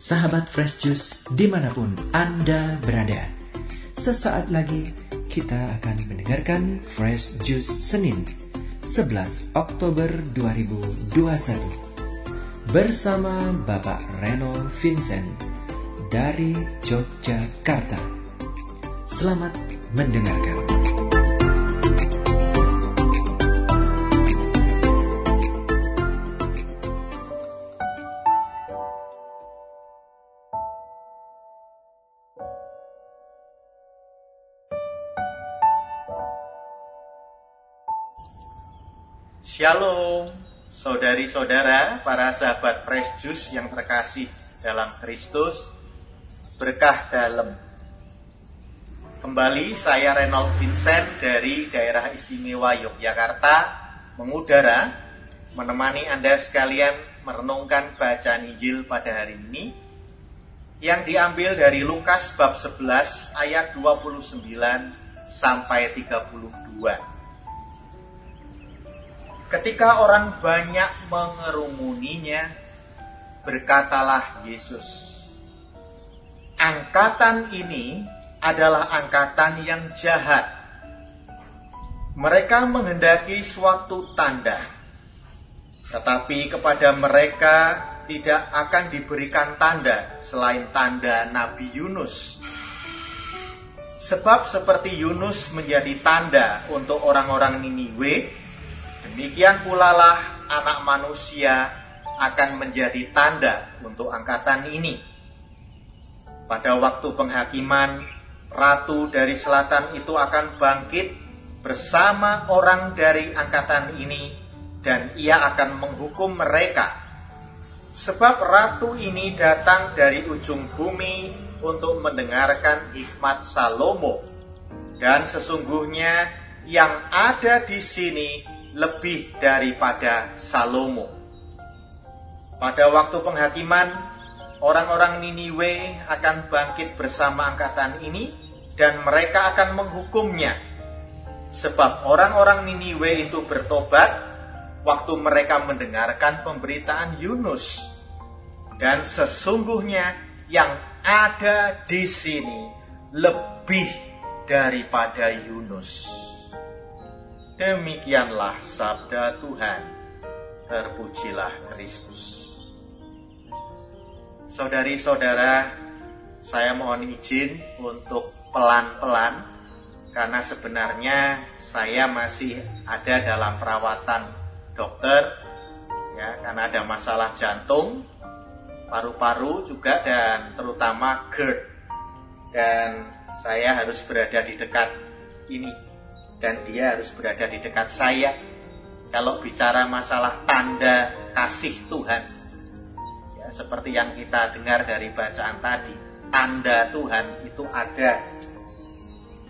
sahabat Fresh Juice di mana pun Anda berada. Sesaat lagi kita akan mendengarkan Fresh Juice Senin 11 Oktober 2021 bersama Bapak Reno Vincent dari Yogyakarta. Selamat mendengarkan. Shalom, saudari-saudara, para sahabat Fresh Juice yang terkasih dalam Kristus, berkah dalam. Kembali saya Reynold Vincent dari daerah istimewa Yogyakarta mengudara menemani Anda sekalian merenungkan bacaan Injil pada hari ini yang diambil dari Lukas bab 11 ayat 29 sampai 32. Ketika orang banyak mengerumuninya, berkatalah Yesus, "Angkatan ini adalah angkatan yang jahat. Mereka menghendaki suatu tanda, tetapi kepada mereka tidak akan diberikan tanda selain tanda Nabi Yunus." Sebab seperti Yunus menjadi tanda untuk orang-orang Niniwe, Demikian pula lah anak manusia akan menjadi tanda untuk angkatan ini. Pada waktu penghakiman, ratu dari selatan itu akan bangkit bersama orang dari angkatan ini dan ia akan menghukum mereka. Sebab ratu ini datang dari ujung bumi untuk mendengarkan hikmat Salomo. Dan sesungguhnya yang ada di sini lebih daripada Salomo. Pada waktu penghakiman, orang-orang Niniwe akan bangkit bersama angkatan ini dan mereka akan menghukumnya. Sebab orang-orang Niniwe itu bertobat waktu mereka mendengarkan pemberitaan Yunus. Dan sesungguhnya yang ada di sini lebih daripada Yunus. Demikianlah sabda Tuhan. Terpujilah Kristus. Saudari-saudara, saya mohon izin untuk pelan-pelan karena sebenarnya saya masih ada dalam perawatan dokter ya karena ada masalah jantung, paru-paru juga dan terutama GERD dan saya harus berada di dekat ini dan dia harus berada di dekat saya. Kalau bicara masalah tanda kasih Tuhan, ya, seperti yang kita dengar dari bacaan tadi, tanda Tuhan itu ada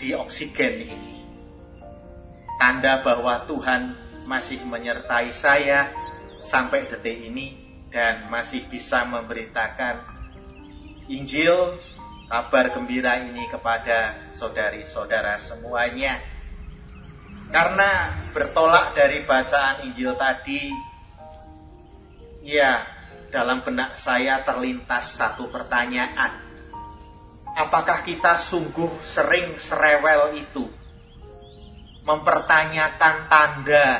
di oksigen ini. Tanda bahwa Tuhan masih menyertai saya sampai detik ini dan masih bisa memberitakan Injil kabar gembira ini kepada saudari-saudara semuanya. Karena bertolak dari bacaan Injil tadi, ya dalam benak saya terlintas satu pertanyaan. Apakah kita sungguh sering serewel itu? Mempertanyakan tanda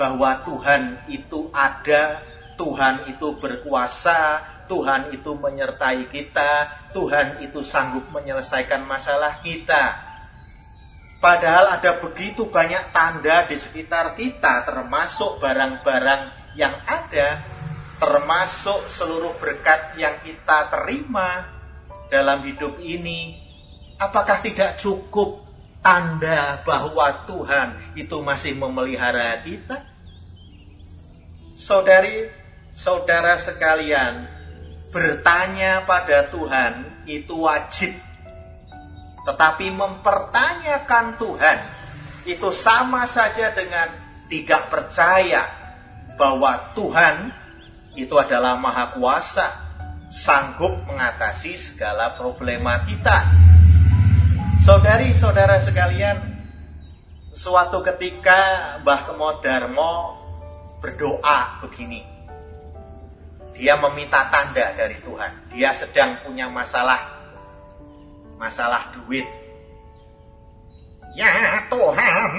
bahwa Tuhan itu ada, Tuhan itu berkuasa, Tuhan itu menyertai kita, Tuhan itu sanggup menyelesaikan masalah kita Padahal ada begitu banyak tanda di sekitar kita, termasuk barang-barang yang ada, termasuk seluruh berkat yang kita terima dalam hidup ini. Apakah tidak cukup tanda bahwa Tuhan itu masih memelihara kita? Saudari, saudara sekalian, bertanya pada Tuhan itu wajib tetapi mempertanyakan Tuhan itu sama saja dengan tidak percaya bahwa Tuhan itu adalah maha kuasa, sanggup mengatasi segala problema kita. Saudari-saudara sekalian, suatu ketika Mbah Kemodarmo berdoa begini. dia meminta tanda dari Tuhan. Dia sedang punya masalah masalah duit. Ya Tuhan,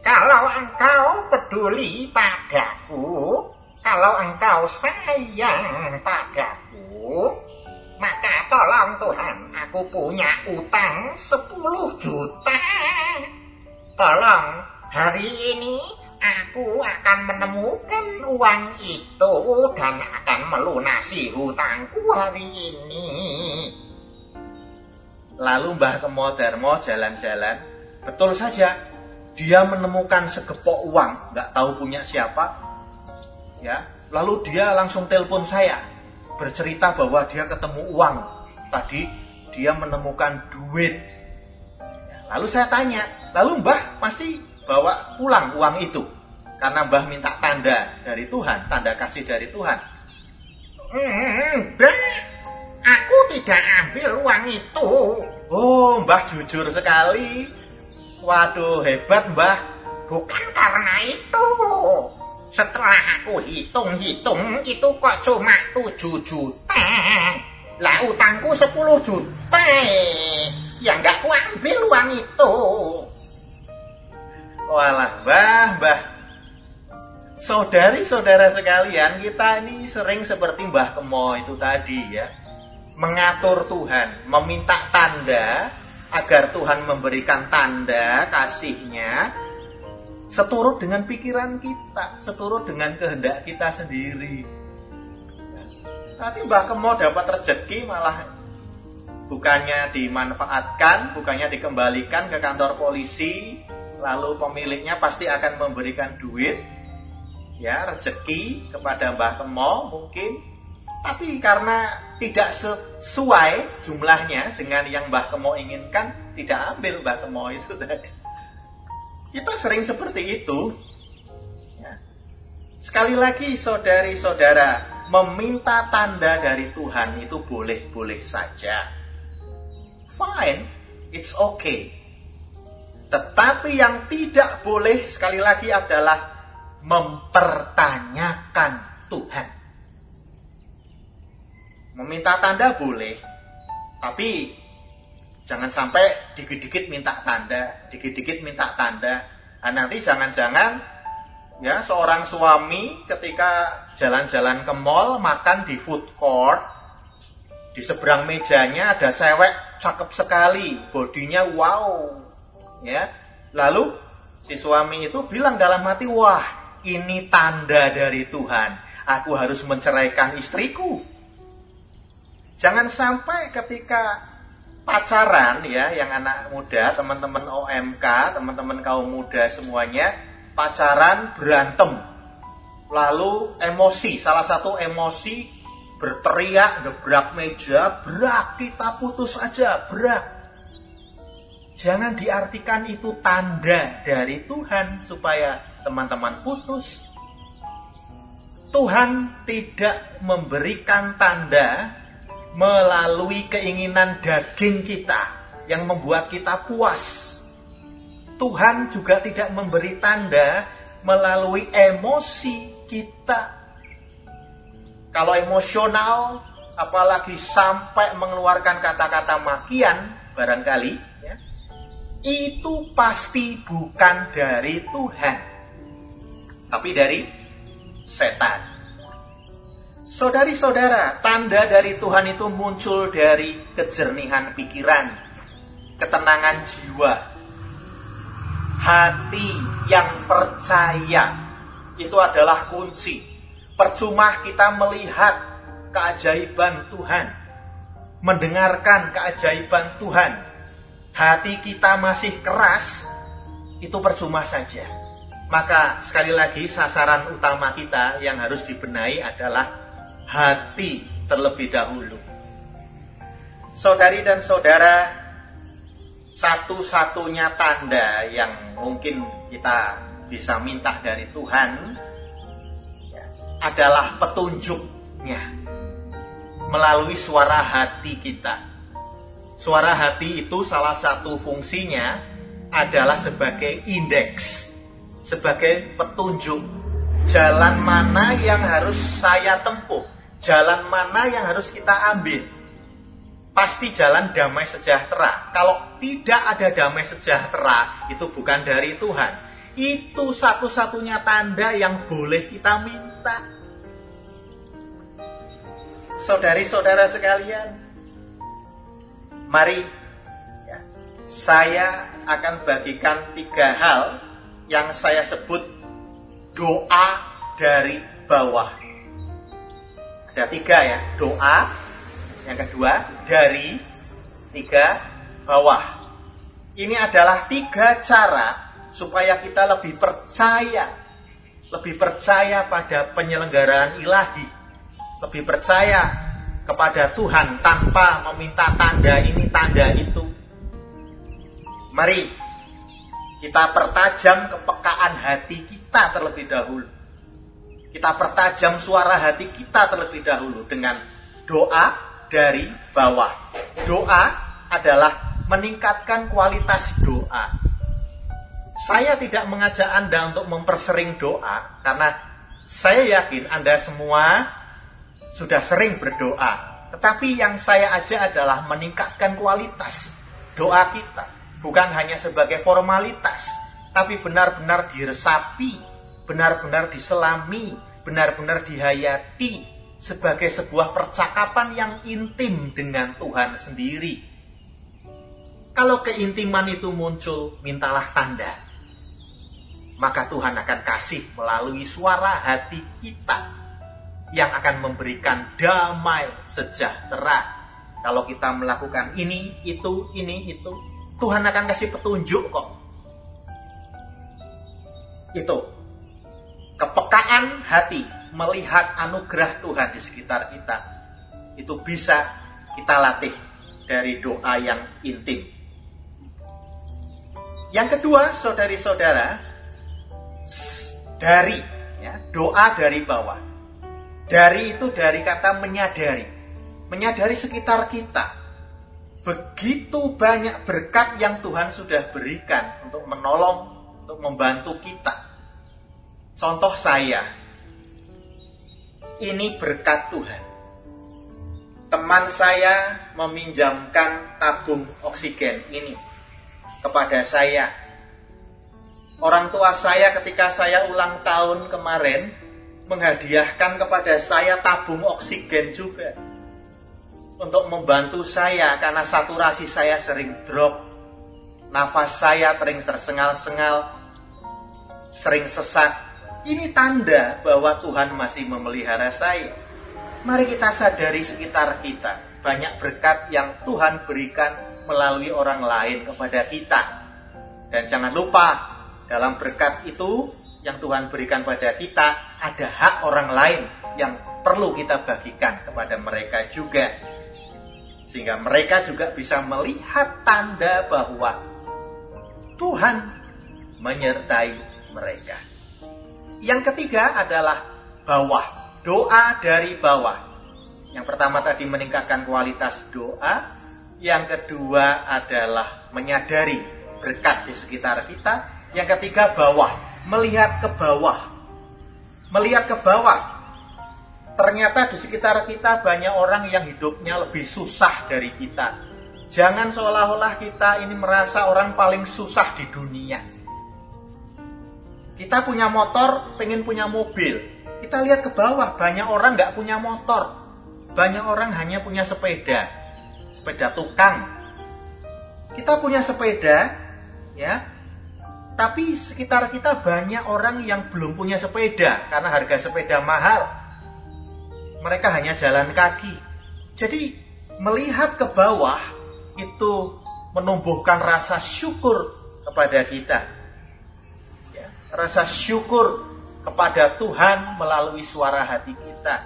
kalau engkau peduli padaku, kalau engkau sayang padaku, maka tolong Tuhan, aku punya utang 10 juta. Tolong hari ini aku akan menemukan uang itu dan akan melunasi hutangku hari ini. Lalu Mbah Kemo Darmo jalan-jalan. Betul saja, dia menemukan segepok uang, nggak tahu punya siapa. Ya, lalu dia langsung telepon saya, bercerita bahwa dia ketemu uang. Tadi dia menemukan duit. Lalu saya tanya, lalu Mbah pasti bawa pulang uang itu karena Mbah minta tanda dari Tuhan, tanda kasih dari Tuhan. Enggak, aku tidak ambil uang itu. Oh, Mbah jujur sekali. Waduh, hebat Mbah. Bukan karena itu. Setelah aku hitung-hitung, itu kok cuma 7 juta. Lah utangku 10 juta. Ya nggak ku ambil uang itu. Walah, Mbah, Mbah. Saudari-saudara sekalian, kita ini sering seperti Mbah Kemo itu tadi ya. Mengatur Tuhan, meminta tanda agar Tuhan memberikan tanda kasihnya seturut dengan pikiran kita, seturut dengan kehendak kita sendiri. Tapi Mbah Kemo dapat rezeki malah bukannya dimanfaatkan, bukannya dikembalikan ke kantor polisi, lalu pemiliknya pasti akan memberikan duit, ya rezeki kepada Mbah Kemo mungkin, tapi karena tidak sesuai jumlahnya dengan yang Mbah Kemo inginkan, tidak ambil Mbah Kemo itu tadi. Kita sering seperti itu. Ya. Sekali lagi saudari-saudara, meminta tanda dari Tuhan itu boleh-boleh saja. Fine, it's okay. Tetapi yang tidak boleh sekali lagi adalah mempertanyakan Tuhan. Meminta tanda boleh, tapi jangan sampai dikit-dikit minta tanda, dikit-dikit minta tanda. Nah, nanti jangan-jangan ya seorang suami ketika jalan-jalan ke mall makan di food court di seberang mejanya ada cewek cakep sekali bodinya wow ya. Lalu si suami itu bilang dalam hati wah ini tanda dari Tuhan. Aku harus menceraikan istriku jangan sampai ketika pacaran ya yang anak muda teman-teman OMK teman-teman kaum muda semuanya pacaran berantem. Lalu emosi salah satu emosi berteriak gebrak meja berak kita putus aja berak. Jangan diartikan itu tanda dari Tuhan supaya teman-teman putus. Tuhan tidak memberikan tanda melalui keinginan daging kita yang membuat kita puas Tuhan juga tidak memberi tanda melalui emosi kita. Kalau emosional, apalagi sampai mengeluarkan kata-kata makian, barangkali, ya, itu pasti bukan dari Tuhan, tapi dari setan. Saudari-saudara, tanda dari Tuhan itu muncul dari kejernihan pikiran, ketenangan jiwa, hati yang percaya itu adalah kunci. Percuma kita melihat keajaiban Tuhan, mendengarkan keajaiban Tuhan. Hati kita masih keras, itu percuma saja. Maka sekali lagi sasaran utama kita yang harus dibenahi adalah hati terlebih dahulu. Saudari dan saudara, satu-satunya tanda yang mungkin kita bisa minta dari Tuhan ya, adalah petunjuknya melalui suara hati kita. Suara hati itu salah satu fungsinya adalah sebagai indeks, sebagai petunjuk, jalan mana yang harus saya tempuh, jalan mana yang harus kita ambil. Pasti jalan damai sejahtera. Kalau tidak ada damai sejahtera, itu bukan dari Tuhan. Itu satu-satunya tanda yang boleh kita minta. Saudari-saudara sekalian, mari ya, saya akan bagikan tiga hal yang saya sebut doa dari bawah. Ada tiga ya, doa. Yang kedua, dari tiga bawah. Ini adalah tiga cara supaya kita lebih percaya. Lebih percaya pada penyelenggaraan ilahi. Lebih percaya kepada Tuhan tanpa meminta tanda ini, tanda itu. Mari kita pertajam kepekaan hati kita terlebih dahulu. Kita pertajam suara hati kita terlebih dahulu dengan doa dari bawah. Doa adalah meningkatkan kualitas doa. Saya tidak mengajak Anda untuk mempersering doa karena saya yakin Anda semua sudah sering berdoa. Tetapi yang saya ajak adalah meningkatkan kualitas doa kita bukan hanya sebagai formalitas, tapi benar-benar diresapi, benar-benar diselami, benar-benar dihayati sebagai sebuah percakapan yang intim dengan Tuhan sendiri. Kalau keintiman itu muncul, mintalah tanda. Maka Tuhan akan kasih melalui suara hati kita yang akan memberikan damai sejahtera. Kalau kita melakukan ini, itu, ini, itu, Tuhan akan kasih petunjuk kok. Itu. Kepekaan hati melihat anugerah Tuhan di sekitar kita. Itu bisa kita latih dari doa yang intim. Yang kedua, saudari-saudara, dari ya, doa dari bawah. Dari itu dari kata menyadari. Menyadari sekitar kita begitu banyak berkat yang Tuhan sudah berikan untuk menolong, untuk membantu kita. Contoh saya, ini berkat Tuhan. Teman saya meminjamkan tabung oksigen ini kepada saya. Orang tua saya ketika saya ulang tahun kemarin menghadiahkan kepada saya tabung oksigen juga untuk membantu saya karena saturasi saya sering drop, nafas saya sering tersengal-sengal, sering sesak. Ini tanda bahwa Tuhan masih memelihara saya. Mari kita sadari sekitar kita, banyak berkat yang Tuhan berikan melalui orang lain kepada kita. Dan jangan lupa, dalam berkat itu yang Tuhan berikan pada kita, ada hak orang lain yang perlu kita bagikan kepada mereka juga. Sehingga mereka juga bisa melihat tanda bahwa Tuhan menyertai mereka. Yang ketiga adalah bawah, doa dari bawah. Yang pertama tadi meningkatkan kualitas doa, yang kedua adalah menyadari berkat di sekitar kita, yang ketiga bawah, melihat ke bawah. Melihat ke bawah, ternyata di sekitar kita banyak orang yang hidupnya lebih susah dari kita. Jangan seolah-olah kita ini merasa orang paling susah di dunia. Kita punya motor, pengen punya mobil. Kita lihat ke bawah, banyak orang nggak punya motor. Banyak orang hanya punya sepeda. Sepeda tukang. Kita punya sepeda, ya. Tapi sekitar kita banyak orang yang belum punya sepeda karena harga sepeda mahal mereka hanya jalan kaki. Jadi melihat ke bawah itu menumbuhkan rasa syukur kepada kita. Rasa syukur kepada Tuhan melalui suara hati kita.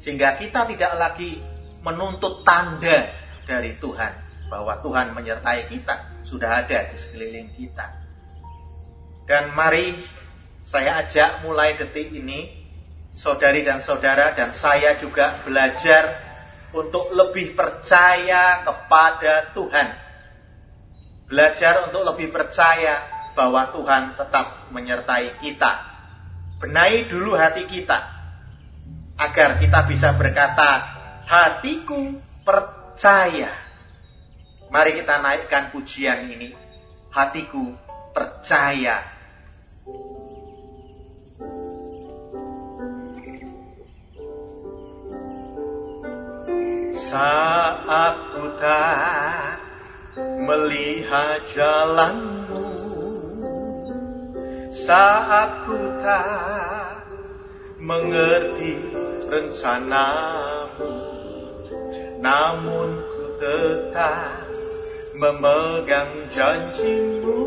Sehingga kita tidak lagi menuntut tanda dari Tuhan. Bahwa Tuhan menyertai kita. Sudah ada di sekeliling kita. Dan mari saya ajak mulai detik ini saudari dan saudara dan saya juga belajar untuk lebih percaya kepada Tuhan. Belajar untuk lebih percaya bahwa Tuhan tetap menyertai kita. benahi dulu hati kita agar kita bisa berkata hatiku percaya. Mari kita naikkan pujian ini. Hatiku percaya. Saat ku tak melihat jalanmu Saat ku tak mengerti rencanamu Namun ku tetap memegang janjimu.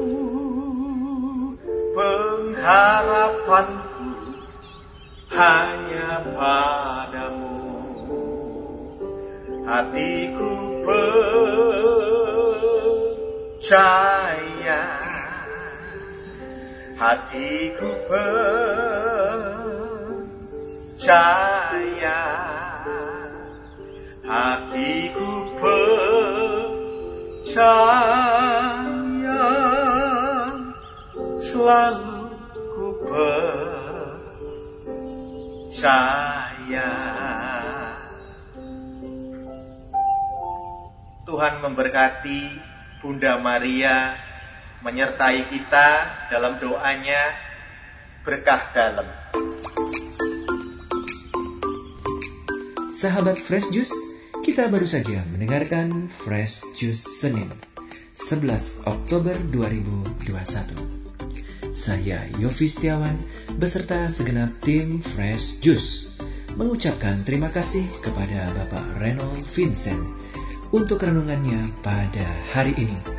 Pengharapanku hanya padamu. Hatiku percaya Hatiku percaya Hatiku percaya Selalu ku percaya Tuhan memberkati Bunda Maria menyertai kita dalam doanya berkah dalam. Sahabat Fresh Juice, kita baru saja mendengarkan Fresh Juice Senin 11 Oktober 2021. Saya Yofi Setiawan beserta segenap tim Fresh Juice mengucapkan terima kasih kepada Bapak Reynold Vincent untuk renungannya pada hari ini.